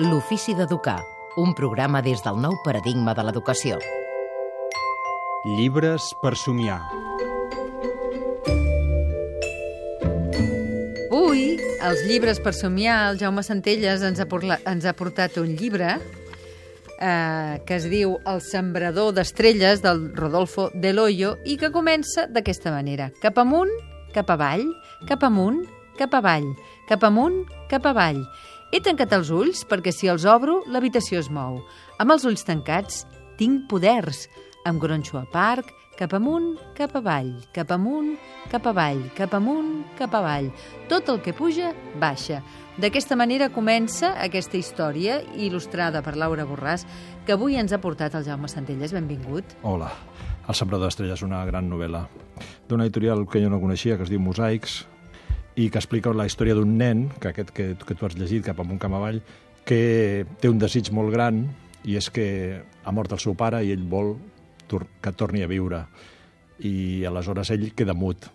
L'ofici d'educar, un programa des del nou paradigma de l'educació. Llibres per somiar. Avui, als llibres per somiar, el Jaume Centelles ens ha, porla, ens ha portat un llibre eh, que es diu El sembrador d'estrelles del Rodolfo Del Hoyo i que comença d'aquesta manera. Cap amunt, cap avall, cap amunt, cap avall, cap amunt, cap avall. He tancat els ulls perquè si els obro, l'habitació es mou. Amb els ulls tancats, tinc poders. Em gronxo a parc, cap amunt, cap avall, cap amunt, cap avall, cap amunt, cap avall. Tot el que puja, baixa. D'aquesta manera comença aquesta història il·lustrada per Laura Borràs, que avui ens ha portat el Jaume Centelles. Benvingut. Hola. El sembrador d'estrelles, una gran novel·la d'una editorial que jo no coneixia, que es diu Mosaics, i que explica la història d'un nen, que aquest que, que tu has llegit, cap amunt, cap avall, que té un desig molt gran, i és que ha mort el seu pare i ell vol tor que torni a viure. I aleshores ell queda mut.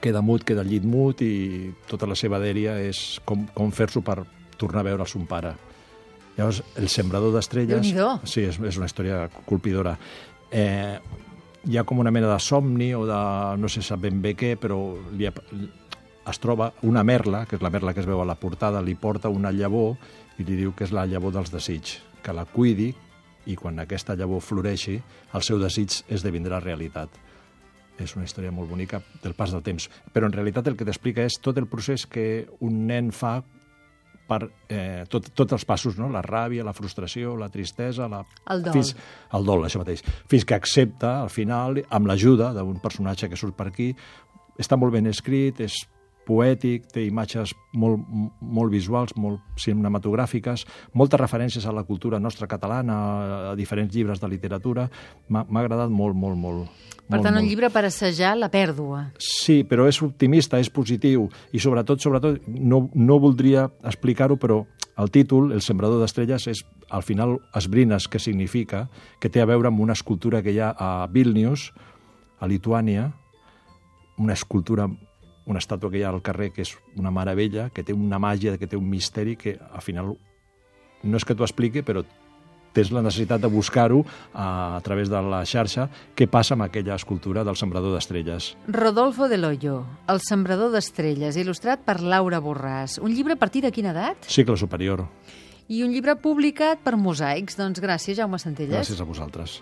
Queda mut, queda llit mut, i tota la seva dèria és com, com fer-s'ho per tornar a veure el son pare. Llavors, el sembrador d'estrelles... Sí, és, és una història colpidora. Eh, hi ha com una mena de somni o de no sé sap ben bé què, però li, es troba una merla, que és la merla que es veu a la portada, li porta una llavor i li diu que és la llavor dels desigs, que la cuidi i quan aquesta llavor floreixi, el seu desig esdevindrà realitat. És una història molt bonica del pas del temps. Però en realitat el que t'explica és tot el procés que un nen fa per eh, tot, tots els passos, no? la ràbia, la frustració, la tristesa... La... El dol. Fins, el dol, això mateix. Fins que accepta, al final, amb l'ajuda d'un personatge que surt per aquí, està molt ben escrit, és poètic, té imatges molt, molt visuals, molt cinematogràfiques, moltes referències a la cultura nostra catalana, a diferents llibres de literatura. M'ha agradat molt, molt, molt. Per molt, tant, molt. un llibre per assajar la pèrdua. Sí, però és optimista, és positiu i sobretot, sobretot, no, no voldria explicar-ho, però el títol, El sembrador d'estrelles, és al final esbrines què significa, que té a veure amb una escultura que hi ha a Vilnius, a Lituània, una escultura una estàtua que hi ha al carrer que és una meravella, que té una màgia, que té un misteri que al final no és que t'ho expliqui, però tens la necessitat de buscar-ho a, a través de la xarxa què passa amb aquella escultura del sembrador d'estrelles. Rodolfo del Hoyo, El sembrador d'estrelles, il·lustrat per Laura Borràs. Un llibre a partir de quina edat? Cicle superior. I un llibre publicat per Mosaics. Doncs gràcies, Jaume Centelles. Gràcies a vosaltres.